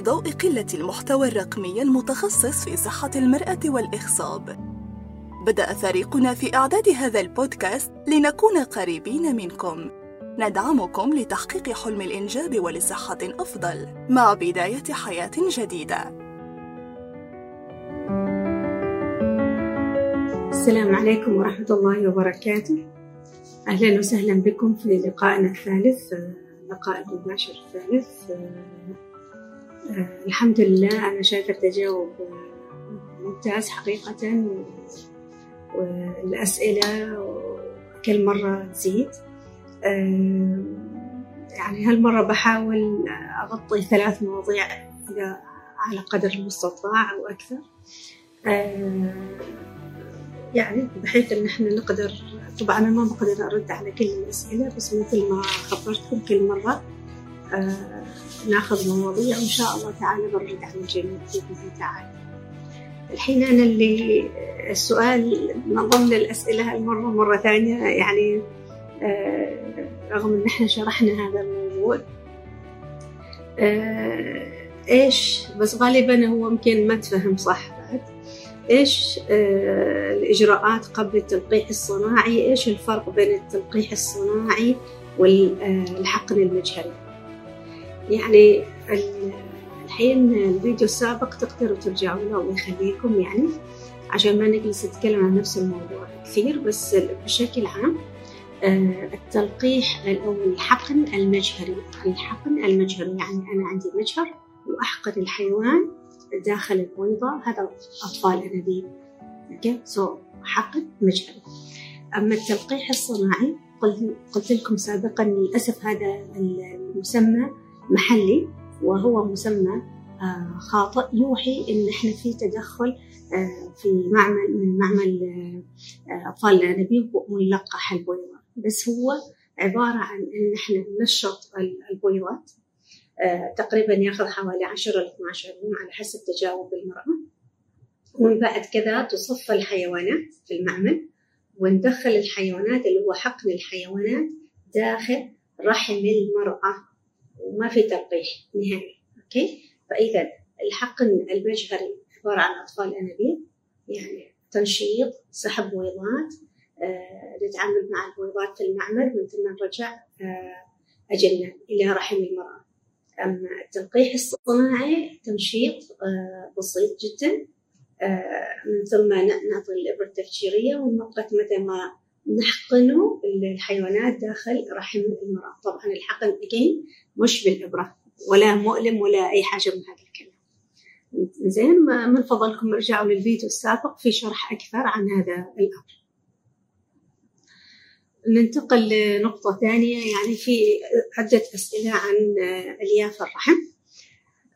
في ضوء قلة المحتوى الرقمي المتخصص في صحة المرأة والإخصاب بدأ فريقنا في إعداد هذا البودكاست لنكون قريبين منكم. ندعمكم لتحقيق حلم الإنجاب ولصحة أفضل مع بداية حياة جديدة. السلام عليكم ورحمة الله وبركاته. أهلا وسهلا بكم في لقائنا الثالث لقاء المباشر الثالث. الحمد لله أنا شايفة التجاوب ممتاز حقيقة والأسئلة كل مرة تزيد. يعني هالمرة بحاول أغطي ثلاث مواضيع على قدر المستطاع أو أكثر. يعني بحيث إن إحنا نقدر طبعا أنا ما بقدر أرد على كل الأسئلة بس مثل ما خبرتكم كل مرة آه ناخذ مواضيع وان شاء الله تعالى برد على الجميع الله تعالى. الحين أنا اللي السؤال من ضمن الأسئلة هالمره مرة ثانية يعني آه رغم إن إحنا شرحنا هذا الموضوع آه إيش بس غالبا هو يمكن ما تفهم صح بعد إيش آه الإجراءات قبل التلقيح الصناعي إيش الفرق بين التلقيح الصناعي والحقن المجهري يعني الحين الفيديو السابق تقدروا ترجعوا له ويخليكم يعني عشان ما نجلس نتكلم عن نفس الموضوع كثير بس بشكل عام آه التلقيح أو الحقن المجهري. الحقن المجهري يعني أنا عندي مجهر وأحقن الحيوان داخل البويضة. هذا أطفال أنابيب. okay؟ so حقن مجهري. أما التلقيح الصناعي قلت لكم سابقا للأسف هذا المسمى محلي وهو مسمى خاطئ يوحي إن إحنا في تدخل في معمل من معمل أطفال الأنابيب ونلقح البويضة بس هو عبارة عن إن إحنا ننشط البويضات تقريبا ياخذ حوالي 10 ل 12 يوم على حسب تجاوب المرأة. ومن بعد كذا تصفى الحيوانات في المعمل وندخل الحيوانات اللي هو حقن الحيوانات داخل رحم المرأة. وما في تلقيح نهائي أوكي؟ فإذا الحقن المجهري عبارة عن أطفال أنابيب يعني تنشيط سحب بويضات آه، نتعامل مع البويضات في المعمل من ثم نرجع آه، أجلنا إلى رحم المرأة. أما التلقيح الصناعي تنشيط بسيط جدا من ثم نعطي الإبرة التفجيرية ونوقت متى ما نحقنه الحيوانات داخل رحم المرأة. طبعا الحقن أجين مش بالإبرة ولا مؤلم ولا أي حاجة من هذا الكلام. زين من فضلكم ارجعوا للفيديو السابق في شرح أكثر عن هذا الأمر. ننتقل لنقطة ثانية يعني في عدة أسئلة عن ألياف الرحم.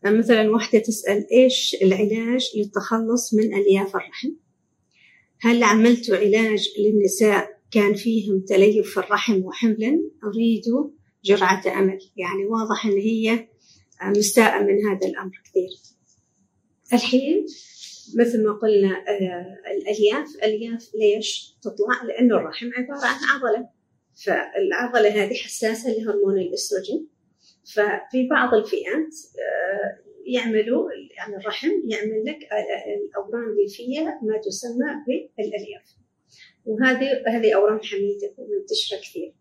مثلا واحدة تسأل إيش العلاج للتخلص من ألياف الرحم؟ هل عملت علاج للنساء كان فيهم تليف في الرحم وحملا؟ أريد جرعة أمل. يعني واضح أن هي مستاءة من هذا الأمر كثير. الحين مثل ما قلنا الألياف. الألياف ليش تطلع؟ لأنه الرحم عبارة عن عضلة. فالعضلة هذه حساسة لهرمون الأستروجين. ففي بعض الفئات يعملوا يعني الرحم يعمل لك الأورام الليفية ما تسمى بالألياف. وهذه هذه أورام حميدة ومنتشرة كثير.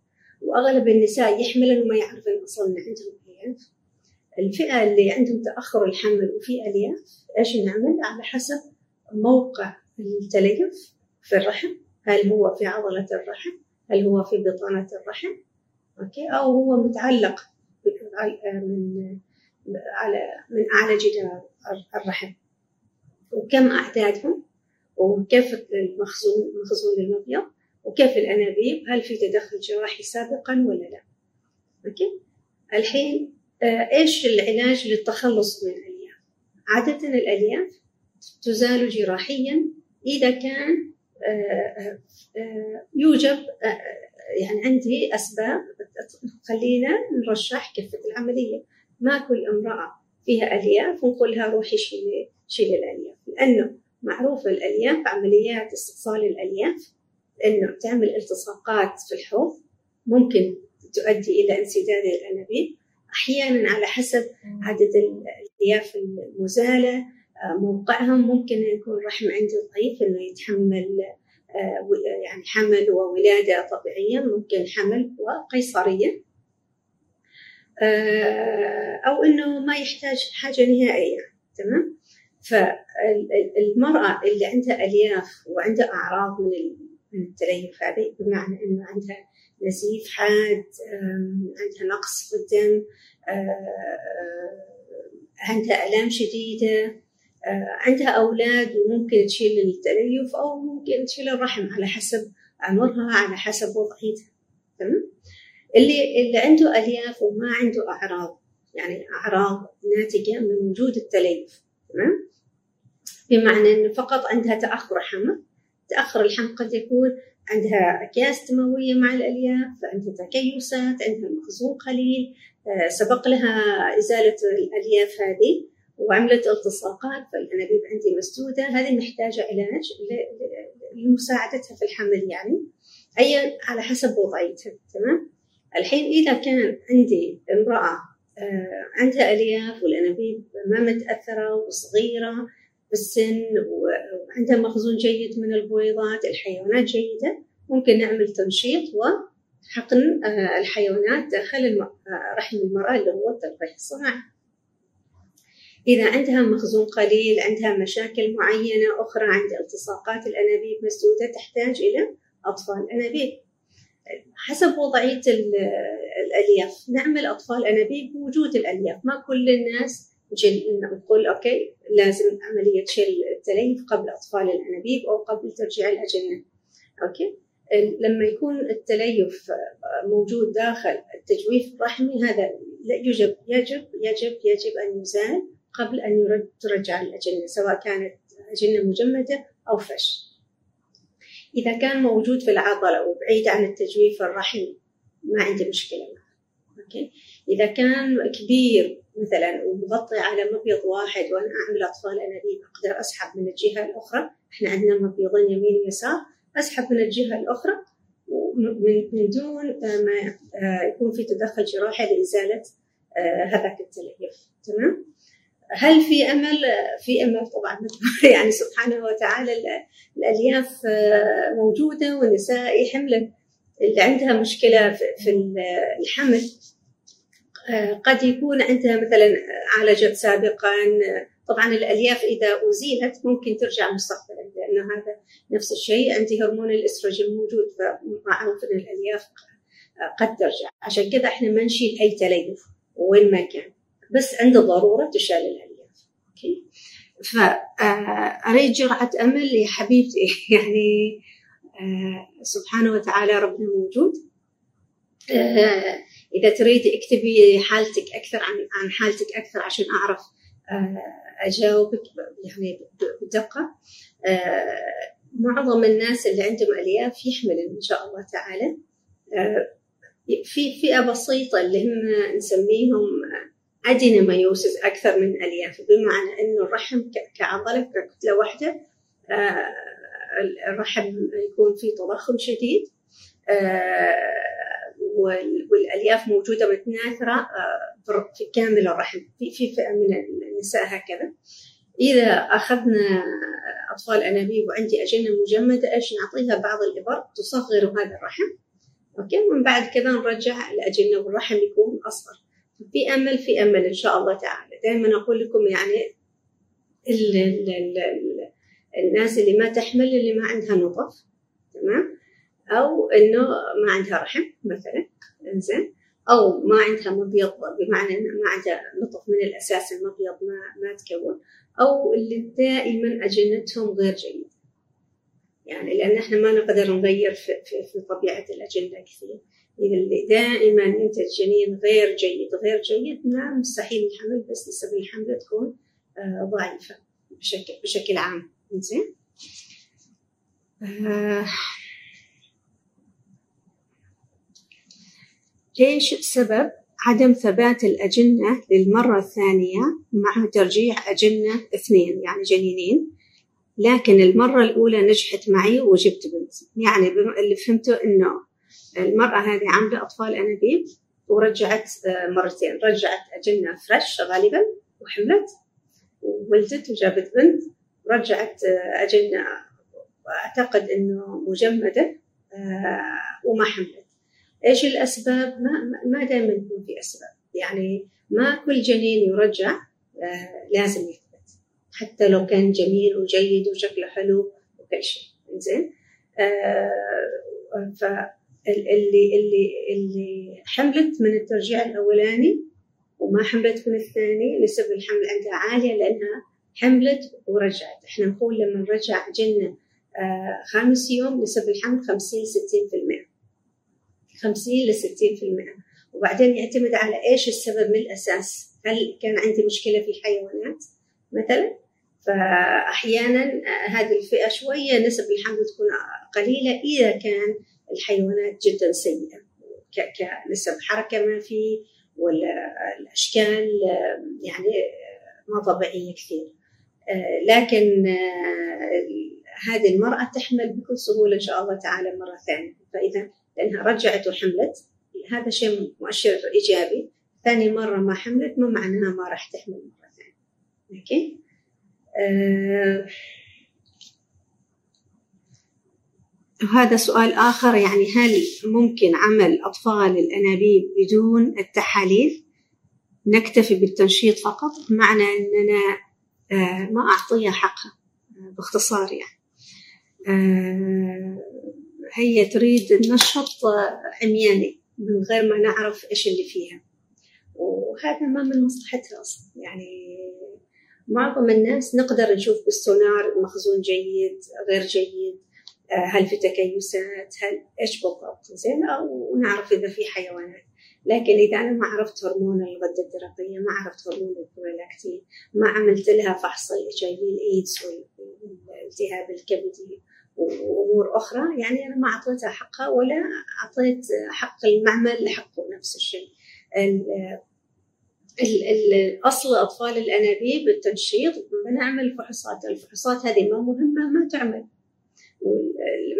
وأغلب النساء يحملن وما يعرفن أصلا إن عندهم ألياف الفئة اللي عندهم تأخر الحمل وفي ألياف إيش نعمل؟ على حسب موقع التليف في الرحم. هل هو في عضلة الرحم؟ هل هو في بطانة الرحم؟ okay؟ أو هو متعلق من على من أعلى جدار الرحم. وكم أعدادهم؟ وكيف المخزون المخزون المبيض وكيف الأنابيب؟ هل في تدخل جراحي سابقا ولا لا؟ okay؟ الحين إيش العلاج للتخلص من الألياف؟ عادة الألياف تزال جراحيا إذا كان يوجد يعني عندي أسباب خلينا نرشح كفة العملية. ما كل امرأة فيها ألياف ونقول لها روحي شيلي شيلي الألياف. لأنه معروف الألياف عمليات استئصال الألياف. إنه تعمل التصاقات في الحوض ممكن تؤدي إلى انسداد الأنابيب. أحيانا على حسب عدد الألياف المزالة موقعهم. ممكن يكون الرحم عندي ضعيف إنه يتحمل يعني حمل وولادة طبيعية. ممكن حمل وقيصرية أو إنه ما يحتاج حاجة نهائية. تمام؟ فالمرأة اللي عندها ألياف وعندها أعراض من التليف هذه بمعنى إنه عندها نزيف حاد عندها نقص في الدم عندها آلام شديدة عندها أولاد وممكن تشيل التليف أو ممكن تشيل الرحم على حسب عمرها على حسب وضعيتها. تمام؟ اللي اللي عنده ألياف وما عنده أعراض يعني أعراض ناتجة من وجود التليف. تمام؟ بمعنى أنه فقط عندها تأخر حمل تأخر الحمل قد يكون. عندها أكياس دموية مع الألياف عندها تكيسات عندها مخزون قليل. آه، سبق لها إزالة الألياف هذه وعملت التصاقات فالأنابيب عندي مسدودة. هذه محتاجة علاج لمساعدتها في الحمل يعني. أي على حسب وضعيتها تمام؟ الحين إذا كان عندي امرأة آه، عندها ألياف والأنابيب ما متأثرة وصغيرة بالسن وعندها مخزون جيد من البويضات الحيوانات جيدة. ممكن نعمل تنشيط وحقن آه، الحيوانات داخل آه، رحم المرأة اللي هو التلقيح الصناعي إذا عندها مخزون قليل عندها مشاكل معينة أخرى عند التصاقات الأنابيب مسدودة تحتاج إلى أطفال أنابيب. حسب وضعية الألياف نعمل أطفال أنابيب بوجود الألياف. ما كل الناس نقول okay لازم عملية شيل التليف قبل أطفال الأنابيب أو قبل ترجيع الأجنة. okay؟ لما يكون التليف موجود داخل التجويف الرحمي هذا يجب يجب يجب يجب أن يزال قبل أن ترجع الأجنة سواء كانت أجنة مجمدة أو fresh. إذا كان موجود في العضلة وبعيد عن التجويف الرحمي ما عندي مشكلة معه. أوكي؟ إذا كان كبير مثلا ومغطي على مبيض واحد وأنا أعمل أطفال أنابيب أقدر أسحب من الجهة الأخرى. إحنا عندنا مبيضين يمين ويسار أسحب من الجهة الأخرى. من دون ما آه، يكون في تدخل جراحي لإزالة آه، هذاك التليف تمام؟ هل في أمل؟ في أمل طبعا. يعني سبحانه وتعالى الألياف آه، موجودة والنساء يحملن. اللي عندها مشكلة في الحمل آه، قد يكون عندها مثلا عالجت سابقا. طبعا الألياف إذا أزيلت ممكن ترجع مستقبلا لأنه هذا نفس الشيء. عندي هرمون الإستروجين موجود فمعروف ان الألياف قد ترجع. عشان كذا إحنا ما نشيل أي تليف وين ما كان بس عنده ضرورة تشال الألياف. أوكي؟ فاريد آه، جرعة أمل يا حبيبتي. يعني آه، سبحانه وتعالى ربنا موجود. إذا تريدي اكتبي حالتك أكثر عن عن حالتك أكثر عشان أعرف آه، اجاوبك يعني بدقة. آه، معظم الناس اللي عندهم ألياف يحمل إن شاء الله تعالى. آه، في فئة بسيطة اللي هم نسميهم ادينوميوسيس أكثر من ألياف بمعنى إنه الرحم كعضلة ككتلة واحدة الرحم يكون فيه تضخم شديد. والألياف موجودة متناثره آه، في كامل الرحم في فئة من النساء هكذا. إذا أخذنا أطفال أنابيب وعندي أجنة مجمدة إيش؟ نعطيها بعض الإبر تصغر هذا الرحم. أوكي؟ ومن بعد كذا نرجع الأجنة والرحم يكون أصغر. في أمل في أمل إن شاء الله تعالى. دائما أقول لكم يعني ال ال ال الناس اللي ما تحمل اللي ما عندها نظف تمام؟ أو إنه ما عندها رحم مثلا إنزين. أو ما عندها مبيض بمعنى إنه ما عندها نطف من الأساس المبيض ما ما تكون. أو اللي دائما أجنتهم غير جيدة. يعني لأن إحنا ما نقدر نغير في, في, في طبيعة الأجنة كثير. إذا اللي دائما ينتج جنين غير جيد غير جيد نعم مستحيل الحمل بس نسب الحمل تكون آه ضعيفة بشكل بشكل عام. زين آه ليش سبب عدم ثبات الأجنة للمرة الثانية مع ترجيع أجنة اثنين يعني جنينين؟ لكن المرة الأولى نجحت معي وجبت بنت. يعني اللي فهمته إنه المرأة هذه عاملة أطفال أنابيب ورجعت مرتين. رجعت أجنة فريش غالبا وحملت وولدت وجابت بنت. رجعت أجنة أعتقد أنه مجمدة وما حملت. إيش الأسباب؟ ما, ما دائما يكون في أسباب. يعني ما كل جنين يرجع لازم يثبت. حتى لو كان جميل وجيد وشكله حلو وكل شيء. زين فاللي اللي اللي حملت من الترجيع الأولاني وما حملت من الثاني نسب الحمل عندها عالية لأنها حملت ورجعت. إحنا نقول لما نرجع جنة آه خامس يوم نسب الحمل 50 60% 50 ل 60% وبعدين يعتمد على إيش السبب من الأساس. هل كان عندي مشكلة في الحيوانات مثلا؟ فاحيانا هذه الفئة شوية نسب الحمل تكون قليلة إذا كان الحيوانات جدا سيئة. كنسب حركة ما في ولا الأشكال يعني ما طبيعية كثير. لكن هذه المرأة تحمل بكل سهولة إن شاء الله تعالى مرة ثانية. فإذا لأنها رجعت وحملت. هذا شيء مؤشر إيجابي. ثاني مرة ما حملت ما معناها ما راح تحمل مرة ثانية. أوكي؟ آه وهذا سؤال آخر يعني هل ممكن عمل أطفال الأنابيب بدون التحاليل؟ نكتفي بالتنشيط فقط؟ معنى أننا آه ما أعطيها حقها باختصار يعني. آه هي تريد النشط عمياني من غير ما نعرف إيش اللي فيها. وهذا ما من مصلحتها أصلا. يعني معظم الناس نقدر نشوف بالسونار مخزون جيد غير جيد. هل في تكيسات؟ هل إيش بالضبط؟ زين أو نعرف إذا في حيوانات. لكن إذا أنا ما عرفت هرمون الغدة الدرقية ما عرفت هرمون البرولاكتين ما عملت لها فحص في الإيدز والالتهاب الكبدي وأمور أخرى يعني أنا ما أعطيتها حقها ولا أعطيت حق المعمل لحقه نفس الشيء. الاصل أطفال الأنابيب التنشيط بنعمل فحوصات الفحوصات هذه ما مهمة ما تعمل.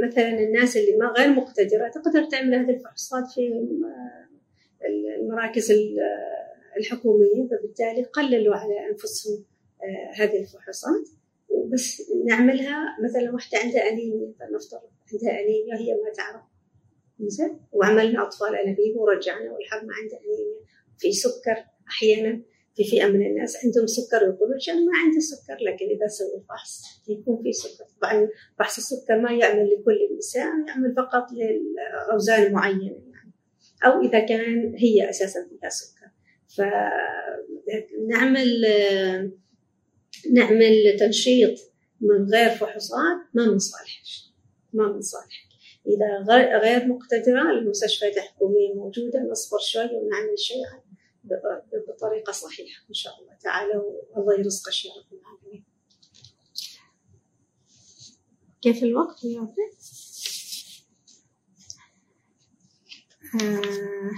مثلا الناس اللي ما غير مقتدرة تقدر تعمل هذه الفحوصات في المراكز الحكومية فبالتالي قللوا على أنفسهم هذه الفحوصات. وبس نعملها مثلا واحدة عندها انيميا فلنفترض عندها انيميا هي ما تعرف. زين؟ وعملنا أطفال أنابيب ورجعنا والحق ما عندها انيميا في سكر أحيانا في فئة من الناس عندهم سكر ويقولون أنا ما عندي سكر لكن إذا سوي فحص يكون في سكر. طبعا فحص السكر ما يعمل لكل النساء يعمل فقط لاوزان معينة يعني. أو إذا كان هي أساسا فيها سكر. فنعمل نعمل تنشيط من غير فحوصات ما من صالحك ما من صالحك إذا غير مقتدرة المستشفيات الحكومية موجودة نصبر شوي ونعمل شيء بطريقة صحيحة إن شاء الله. تعالى والله يرزقك يا رب العالمين. كيف الوقت يا رب؟ آه...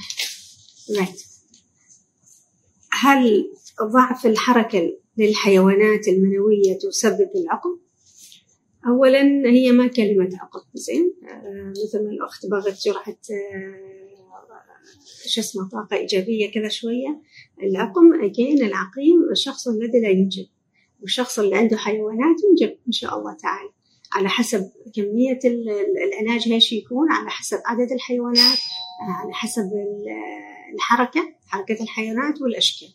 هل ضعف الحركة للحيوانات المنوية تسبب العقم؟ أولا هي ما كلمة عقم زين. آه مثل ما الأخت بغت جرعة آه شو اسمه طاقة إيجابية كذا شوية. العقم أجين العقيم الشخص الذي لا ينجب والشخص اللي عنده حيوانات ينجب إن شاء الله تعالى. على حسب كمية العلاج إيش يكون على حسب عدد الحيوانات على حسب الحركة حركة الحيوانات والأشكال.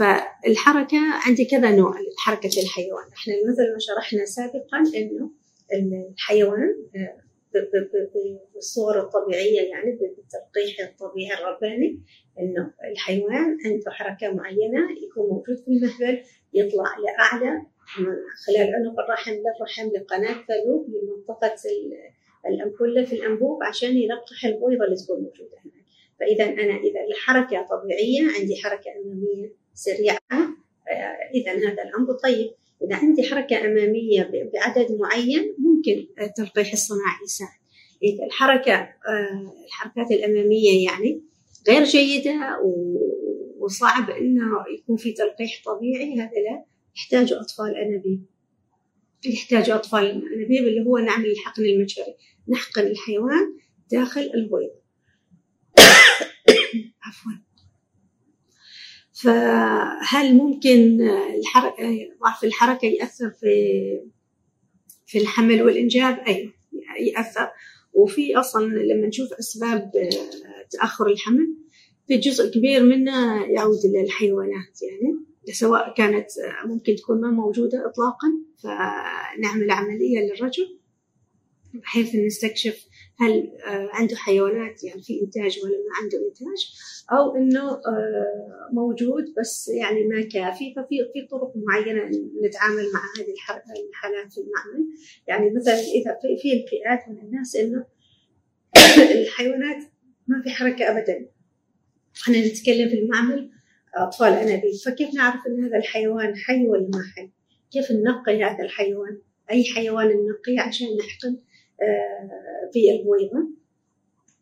فالحركة عندي كذا نوع حركة الحيوان. إحنا مثل ما شرحنا سابقا إنه الحيوان بالصور الطبيعية يعني بالتلقيح الطبيعي الرباني إنه الحيوان عنده حركة معينة يكون موجود في المهبل يطلع لأعلى خلال عنق الرحم للرحم لقناة فالوب لمنطقة الأمبولة في الأنبوب عشان يلقح البويضة اللي تكون موجودة هناك. فإذا أنا إذا الحركة طبيعية عندي حركة أمامية سريعة إذا هذا الأمر. طيب إذا عندي حركة أمامية بعدد معين ممكن التلقيح الصناعي يساعد. إذا الحركة الحركات الأمامية يعني غير جيدة وصعب إنه يكون في تلقيح طبيعي هذا لا. يحتاج أطفال أنابيب. يحتاج أطفال الأنابيب اللي هو نعمل الحقن المجهري نحقن الحيوان داخل البيض. عفوا. فهل ممكن الحركة ضعف الحركة يأثر في في الحمل والإنجاب؟ أيوه يأثر وفي أصلا لما نشوف أسباب تأخر الحمل في جزء كبير منه يعود للحيوانات يعني سواء كانت ممكن تكون ما موجودة إطلاقا فنعمل عملية للرجل بحيث نستكشف هل عنده حيوانات يعني في إنتاج ولا ما عنده إنتاج أو إنه موجود بس يعني ما كافي ففي في طرق معينة نتعامل مع هذه الحالات في المعمل. يعني مثلا إذا في الفئات من الناس إنه الحيوانات ما في حركة أبدا. إحنا نتكلم في المعمل أطفال أنابيب فكيف نعرف أن هذا الحيوان حي ولا ما حي؟ كيف ننقي هذا الحيوان؟ أي حيوان ننقيه عشان نحقن؟ آه، في البويضة.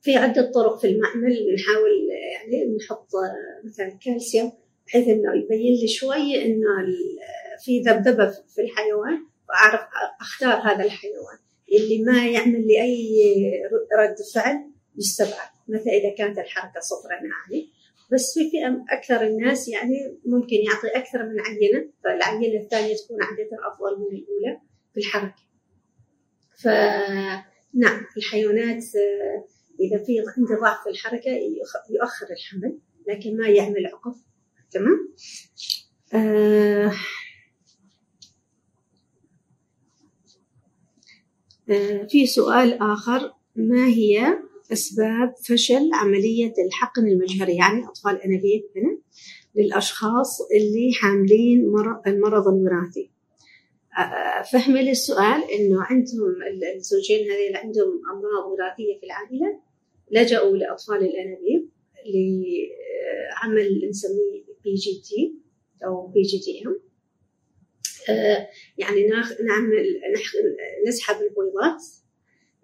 في عدة طرق في المعمل نحاول يعني نحط مثلا كالسيوم بحيث إنه يبين لي شوي إنه في ذبذبة في الحيوان وأعرف أختار هذا الحيوان. اللي ما يعمل لي أي رد فعل يستبعد مثلا إذا كانت الحركة صفرا عالي بس في فئة أكثر الناس يعني ممكن يعطي أكثر من عينة فالعينة الثانية تكون عادة أفضل من الأولى في الحركة. فنعم الحيوانات إذا في عندي ضعف في الحركة يؤخر الحمل لكن ما يعمل عقف تمام؟ آه آه في سؤال آخر. ما هي أسباب فشل عملية الحقن المجهري؟ يعني أطفال أنابيب هنا للأشخاص اللي حاملين المرض الوراثي فهمي للسؤال إنه عندهم الزوجين هذين عندهم أمراض وراثية في العائلة لجأوا لأطفال الأنابيب لعمل نسميه بي جي تي أو بي جي تي إم. يعني نعمل نسحب البويضات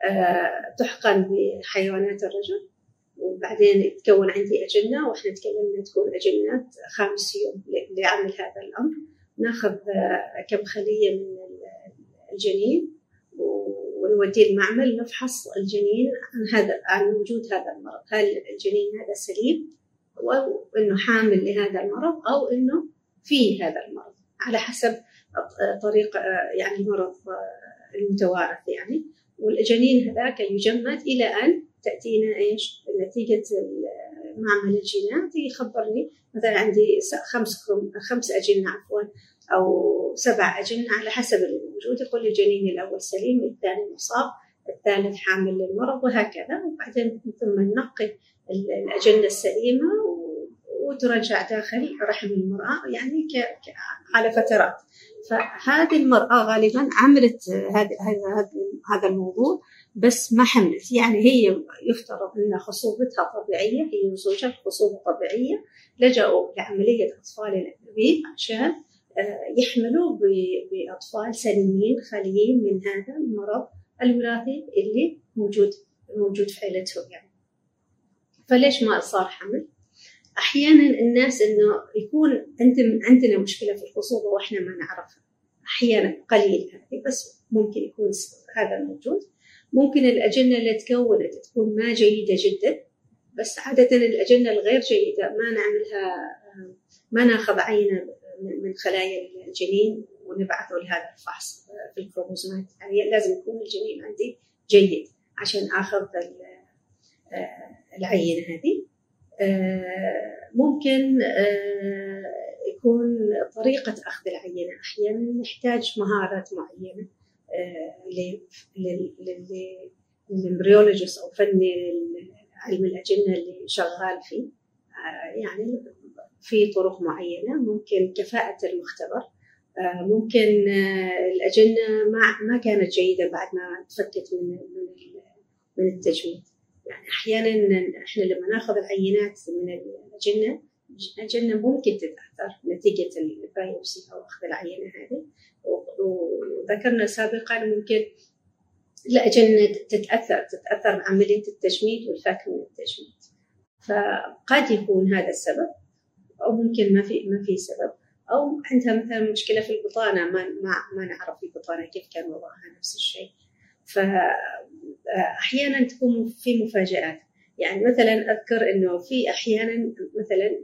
آه، تحقن بحيوانات الرجل وبعدين يتكون عندي أجنة وإحنا تكلمنا تكون أجنة خامس يوم لعمل هذا الأمر. ناخذ كم خلية من الجنين ونوديه المعمل نفحص الجنين عن هذا عن وجود هذا المرض. هل الجنين هذا سليم؟ أو إنه حامل لهذا المرض أو إنه فيه هذا المرض. على حسب طريقة آه، يعني المرض المتوارث يعني. والجنين هذاك يجمد إلى أن تأتينا إيش؟ نتيجة معمل الجينات يخبرني مثلا عندي خمس خمس أجنة عفوا أو سبع أجنة على حسب الموجود يقول لي الجنين الأول سليم الثاني مصاب الثالث حامل للمرض وهكذا. وبعدين ثم ننقي الأجنة السليمة وترجع داخل رحم المرأة يعني على فترات. فهذه المرأة غالبا عملت هذا هذا الموضوع. بس ما حملت. يعني هي يفترض أن خصوبتها طبيعية هي وزوجها خصوبة طبيعية لجأوا لعملية أطفال الأنابيب عشان آه، يحملوا بأطفال سليمين خاليين من هذا المرض الوراثي اللي موجود موجود في عيلتهم يعني. فليش ما صار حمل؟ أحيانا الناس إنه يكون عندنا مشكلة في الخصوبة وإحنا ما نعرفها. أحيانا قليل هذه بس ممكن يكون هذا الموجود ممكن الأجنة اللي تكونت تكون ما جيدة جدا بس عادة الأجنة الغير جيدة ما نعملها ما ناخذ عينه من خلايا الجنين ونبعثه لهذا الفحص في الكروموزومات. يعني لازم يكون الجنين عندي جيد عشان آخذ العينة هذه. آه، ممكن آه، يكون طريقة أخذ العينة. أحيانا نحتاج مهارات معينة. آه، لل embryologist أو فني علم الأجنة اللي شغال فيه. يعني في طرق معينة ممكن كفاءة المختبر. ممكن الأجنة ما ما كانت جيدة بعد ما تفكت من من التجميد يعني أحيانا إحنا لما نأخذ العينات من الأجنة الأجنة ممكن تتأثر نتيجة البايوبسي أو أخذ العينة هذه. وذكرنا سابقا ممكن الأجنة تتأثر تتأثر بعملية التجميد والفك من التجميد. فقد يكون هذا السبب أو ممكن ما في ما في سبب. أو عندها مثلا مشكلة في البطانة ما ما, ما نعرف البطانة كيف كان وضعها نفس الشيء. ف أحيانا تكون في مفاجآت. يعني مثلا أذكر إنه في أحيانا مثلا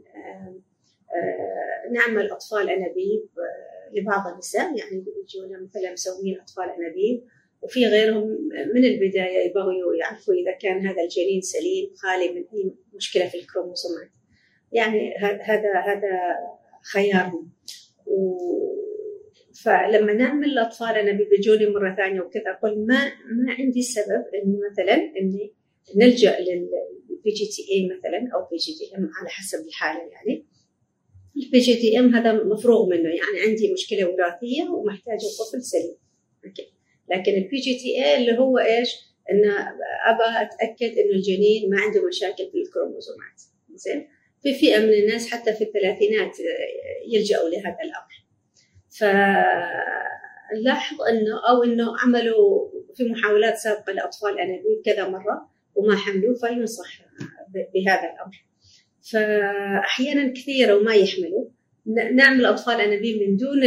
نعمل أطفال أنابيب لبعض النساء يعني يجونا مثلا مسوين أطفال أنابيب وفي غيرهم من البداية يبغوا يعرفوا إذا كان هذا الجنين سليم خالي من أي مشكلة في الكروموسومات يعني هذا هذا خيارهم. و فلما نعمل الاطفال أنابيب يجوني مرة ثانية وكذا أقول ما ما عندي سبب إني مثلا إني نلجأ لل PGT-A مثلا أو PGT-M على حسب الحالة يعني. ال PGT-M هذا مفروغ منه يعني عندي مشكلة وراثية ومحتاجة طفل سليم. okay. لكن ال PGT-A اللي هو إيش؟ انه أبى أتأكد إنه الجنين ما عنده مشاكل في الكروموزومات. زين؟ في فئة من الناس حتى في الثلاثينات يلجأوا لهذا الأمر. فنلاحظ إنه أو إنه عملوا في محاولات سابقة لأطفال أنابيب كذا مرة. وما حملوا فينصح بهذا الأمر. فاحيانا كثيرة وما يحملوا. نعمل أطفال أنابيب من دون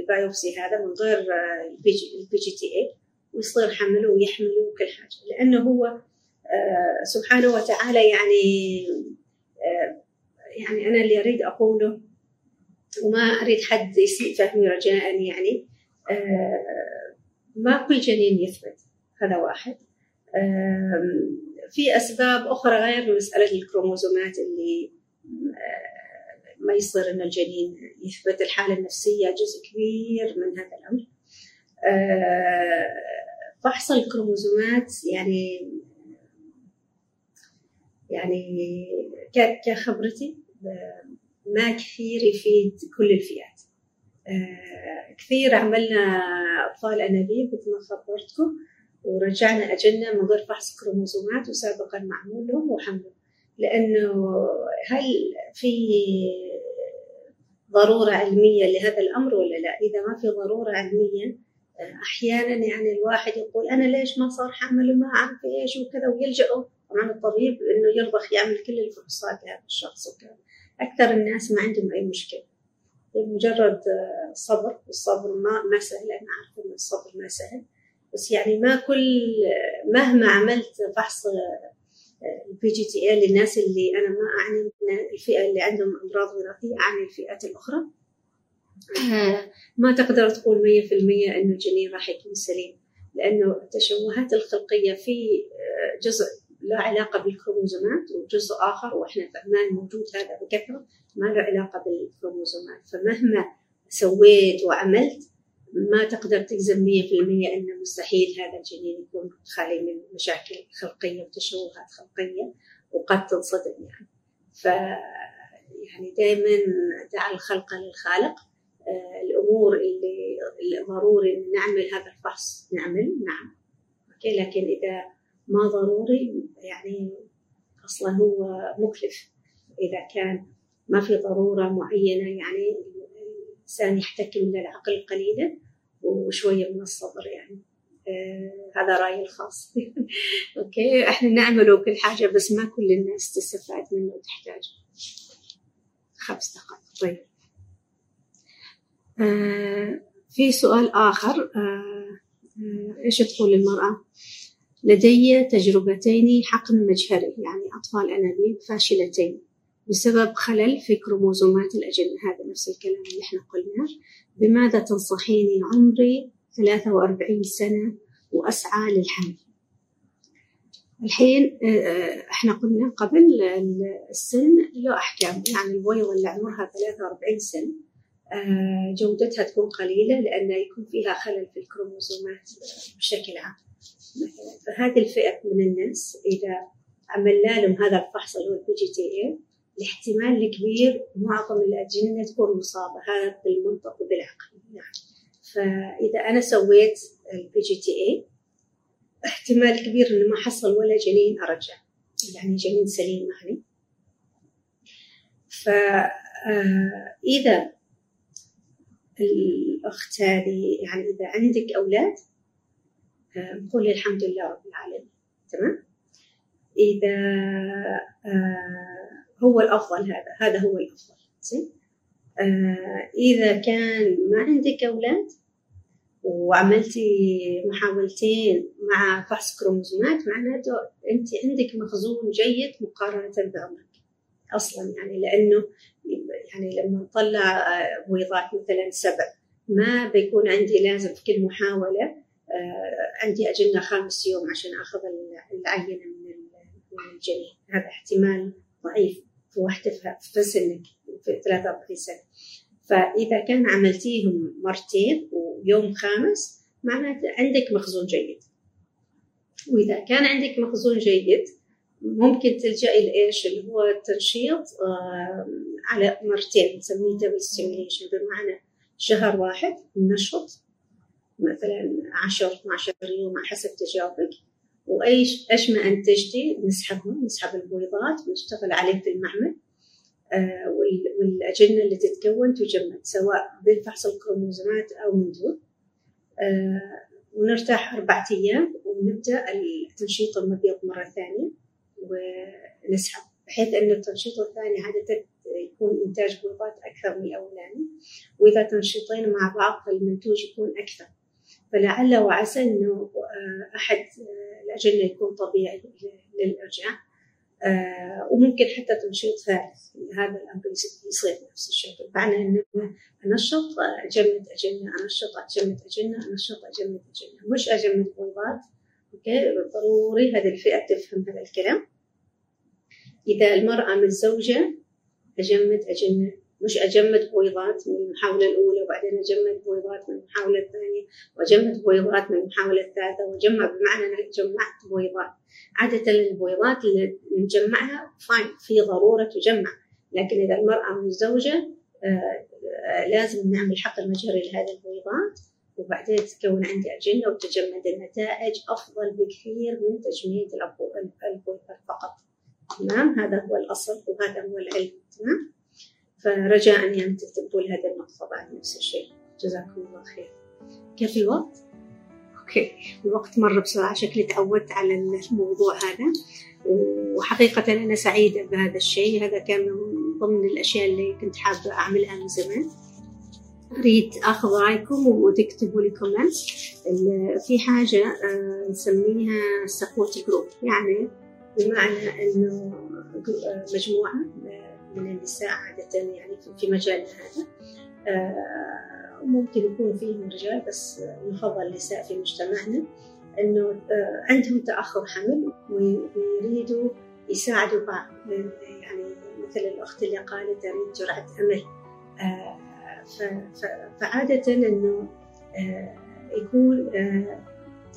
ال biopsy هذا من غير ال P GT-A ويصير حملوا ويحملوا كل حاجة. لأنه هو آه، سبحانه وتعالى يعني آه، يعني أنا اللي أريد أقوله وما أريد حد يسيء فهمي رجاء يعني آه، ما كل جنين يثبت هذا واحد. في أسباب أخرى غير مسألة الكروموزومات اللي ما يصير إن الجنين يثبت الحالة النفسية جزء كبير من هذا الأمر. فحص الكروموزومات يعني يعني كخبرتي ما كثير يفيد كل الفئات. آه، كثير عملنا أطفال أنابيب مثل ما خبرتكم. ورجعنا أجنة من غير فحص كروموزومات وسابقا معمول لهم وحملوا لأنه هل في ضرورة علمية لهذا الأمر ولا لا؟ إذا ما في ضرورة علمية أحيانا يعني الواحد يقول أنا ليش ما صار حمل وما أعرف إيش وكذا ويلجأوا طبعا الطبيب إنه يرضخ يعمل كل الفحوصات لهذا الشخص وكذا. أكثر الناس ما عندهم أي مشكلة. مجرد صبر والصبر ما ما سهل. أنا عارفة إن الصبر ما سهل. بس يعني ما كل مهما عملت فحص ال PGT-A للناس اللي أنا ما اعني الفئة اللي عندهم أمراض وراثية اعني الفئات الأخرى. ما تقدر تقول 100% إنه الجنين راح يكون سليم لأنه التشوهات الخلقية في آه، جزء له علاقة بالكروموزومات وجزء آخر وإحنا في عمان موجود هذا بكثرة ما له علاقة بالكروموزومات. فمهما سويت وعملت ما تقدر تجزم 100% إنه مستحيل هذا الجنين يكون خالي من مشاكل خلقية وتشوهات خلقية وقد تنصدم يعني. ف يعني دائما دع الخلق للخالق. آه الأمور اللي ضروري نعمل هذا الفحص نعمل نعم. أوكي لكن إذا ما ضروري يعني أصلا هو مكلف. إذا كان ما في ضرورة معينة يعني الانسان يحتكم من العقل قليلا وشوية من الصبر يعني. آه هذا رأيي الخاص. أوكي إحنا نعمل كل حاجة بس ما كل الناس تستفاد منه وتحتاج. خمس دقائق. طيب. آه في سؤال آخر. آه آه إيش تقول المرأة؟ لدي تجربتين حقن مجهري يعني أطفال أنابيب فاشلتين. بسبب خلل في كروموزومات الأجنة. هذا نفس الكلام اللي إحنا قلناه. بماذا تنصحيني عمري 43 سنة وأسعى للحمل؟ الحين آه، إحنا قلنا قبل السن له أحكام. يعني البويضة اللي عمرها 43 سنة آه، جودتها تكون قليلة لأن يكون فيها خلل في الكروموزومات بشكل عام. مثلا فهذه الفئة من الناس إذا عملنا لهم هذا الفحص اللي هو ال PGT الاحتمال الكبير معظم الأجنة تكون مصابة هذا بالمنطق وبالعقل نعم. فإذا أنا سويت ال PGT-A احتمال كبير إنه ما حصل ولا جنين أرجع. يعني جنين سليم يعني فإذا الأخت هذه يعني إذا عندك أولاد نقول الحمد لله رب العالمين. تمام؟ إذا آه، هو الأفضل هذا هذا هو الأفضل زين؟ آه، إذا كان ما عندك أولاد وعملتي محاولتين مع فحص كروموزومات معناته أنت عندك مخزون جيد مقارنة بعمرك أصلا يعني لأنه يعني لما نطلع بويضات مثلا سبع ما بيكون عندي لازم في كل محاولة آه، عندي اجنه خامس يوم عشان أخذ العينة من الجنين. هذا احتمال ضعيف. في واحدة في سنك في 43 سنة. فإذا كان عملتيهم مرتين ويوم خامس معناته عندك مخزون جيد. وإذا كان عندك مخزون جيد ممكن تلجأي لإيش؟ اللي هو التنشيط على مرتين نسميه double stimulation بمعنى شهر واحد نشط مثلا 10 12 يوم على حسب تجاوبك. وأيش إيش ما أنتجتي؟ نسحبهم نسحب البويضات ونشتغل عليه في المعمل. آه، والأجنة اللي تتكون تجمد سواء بفحص الكروموزومات أو من دون. آه، ونرتاح أربعة أيام ونبدأ تنشيط المبيض مرة ثانية ونسحب. بحيث أن التنشيط الثاني عادة يكون إنتاج بيضات أكثر من الأولاني وإذا تنشيطين مع بعض فالمنتوج يكون أكثر. فلعل وعسى أنه آه، أحد الأجنة يكون طبيعي للإرجاع آه وممكن حتى تنشيط ثالث هذا الأمر يصير نفس الشكل معنى إنه أنشط أجمد اجنه أنشط أجمد اجنه أنشط أجمد اجنه مش أجمد بويضات okay؟ ضروري هذه الفئة تفهم هذا الكلام. إذا المرأة متزوجة أجمد اجنه مش أجمد بويضات من المحاولة الأولى وبعدين أجمد بويضات من المحاولة الثانية وأجمد بويضات من المحاولة الثالثة وأجمع بمعنى أنا جمعت بويضات. عادة البويضات اللي نجمعها fine في ضرورة تجمع لكن إذا المرأة متزوجة آه لازم نعمل حقن مجهري لهذه البويضات وبعدين تكون عندي أجنة وتجمد النتائج أفضل بكثير من تجميد البويضة فقط. تمام؟ هذا هو الأصل وهذا هو العلم. تمام؟ فرجاء يعني تكتبوا لي هذه النقطة بعد نفس الشيء. جزاكم الله خير. كيف الوقت؟ أوكي. الوقت مر بسرعة. شكلي تعودت على الموضوع هذا. وحقيقة أنا سعيدة بهذا الشيء. هذا كان من ضمن الأشياء اللي كنت حابة أعملها من زمان. أريد أخذ رأيكم وتكتبوا لي comment في حاجة آه، نسميها support group يعني بمعنى إنه مجموعة من النساء عادة يعني في مجالنا هذا. آه، ممكن يكون فيهم رجال بس يفضل النساء في مجتمعنا إنه آه، عندهم تأخر حمل ويريدوا يساعدوا بعض. يعني مثل الأخت اللي قالت اريد جرعه أمل. آه، فعادة إنه يكون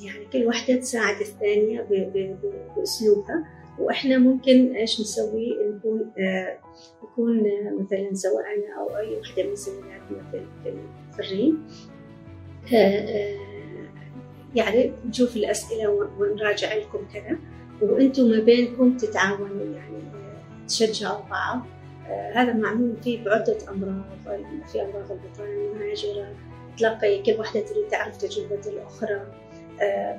يعني كل واحدة تساعد الثانية بأسلوبها. وإحنا ممكن إيش نسوي؟ نكون آه يكون مثلا سواء أنا أو أي وحدة من زميلاتنا في, الريم آه آه يعني نشوف الأسئلة ونراجع لكم كذا. وأنتم ما بينكم تتعاونوا يعني تشجعوا بعض. آه هذا معمول فيه بعدة أمراض في أمراض البطانة المهاجرة تلاقي كل واحدة تريد تعرف تجربة الأخرى. آه،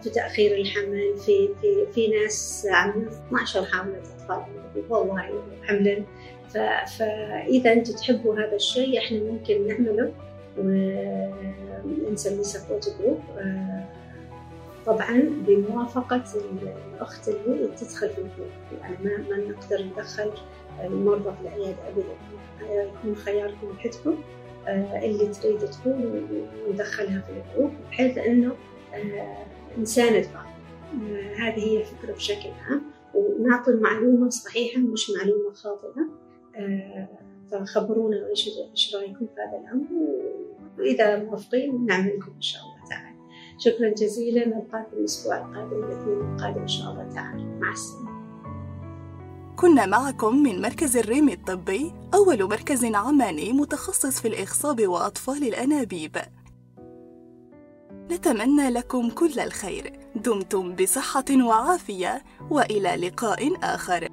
في تأخير الحمل في في في ناس عندنا 12 حاملة أطفال والله حملا فإذا أنتم تحبوا هذا الشيء إحنا ممكن نعمله ونسميه support group طبعا بموافقة الأخت اللي تدخل في ال group. يعني ما ما نقدر ندخل المرضى في العيادة أبدا. يكون خياركم وحدكم آه، اللي تريد تدخل وندخلها في ال group بحيث إنه نساند بعض آه، هذه هي الفكرة بشكل عام. ونعطي المعلومة صحيحة مش معلومة خاطئة. آه، فخبرونا إيش رأيكم في هذا الأمر. وإذا موافقين نعمل لكم إن شاء الله تعالى. شكرا جزيلا. نلقاكم الأسبوع القادم الاثنين القادم إن شاء الله تعالى. مع السلامة. كنا معكم من مركز الريم الطبي أول مركز عماني متخصص في الإخصاب وأطفال الأنابيب. نتمنى لكم كل الخير. دمتم بصحة وعافية وإلى لقاء آخر.